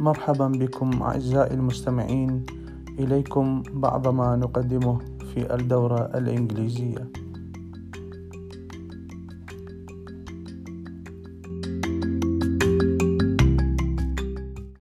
مرحبا بكم أعزائي المستمعين. إليكم بعض ما نقدمه في الدورة الإنجليزية.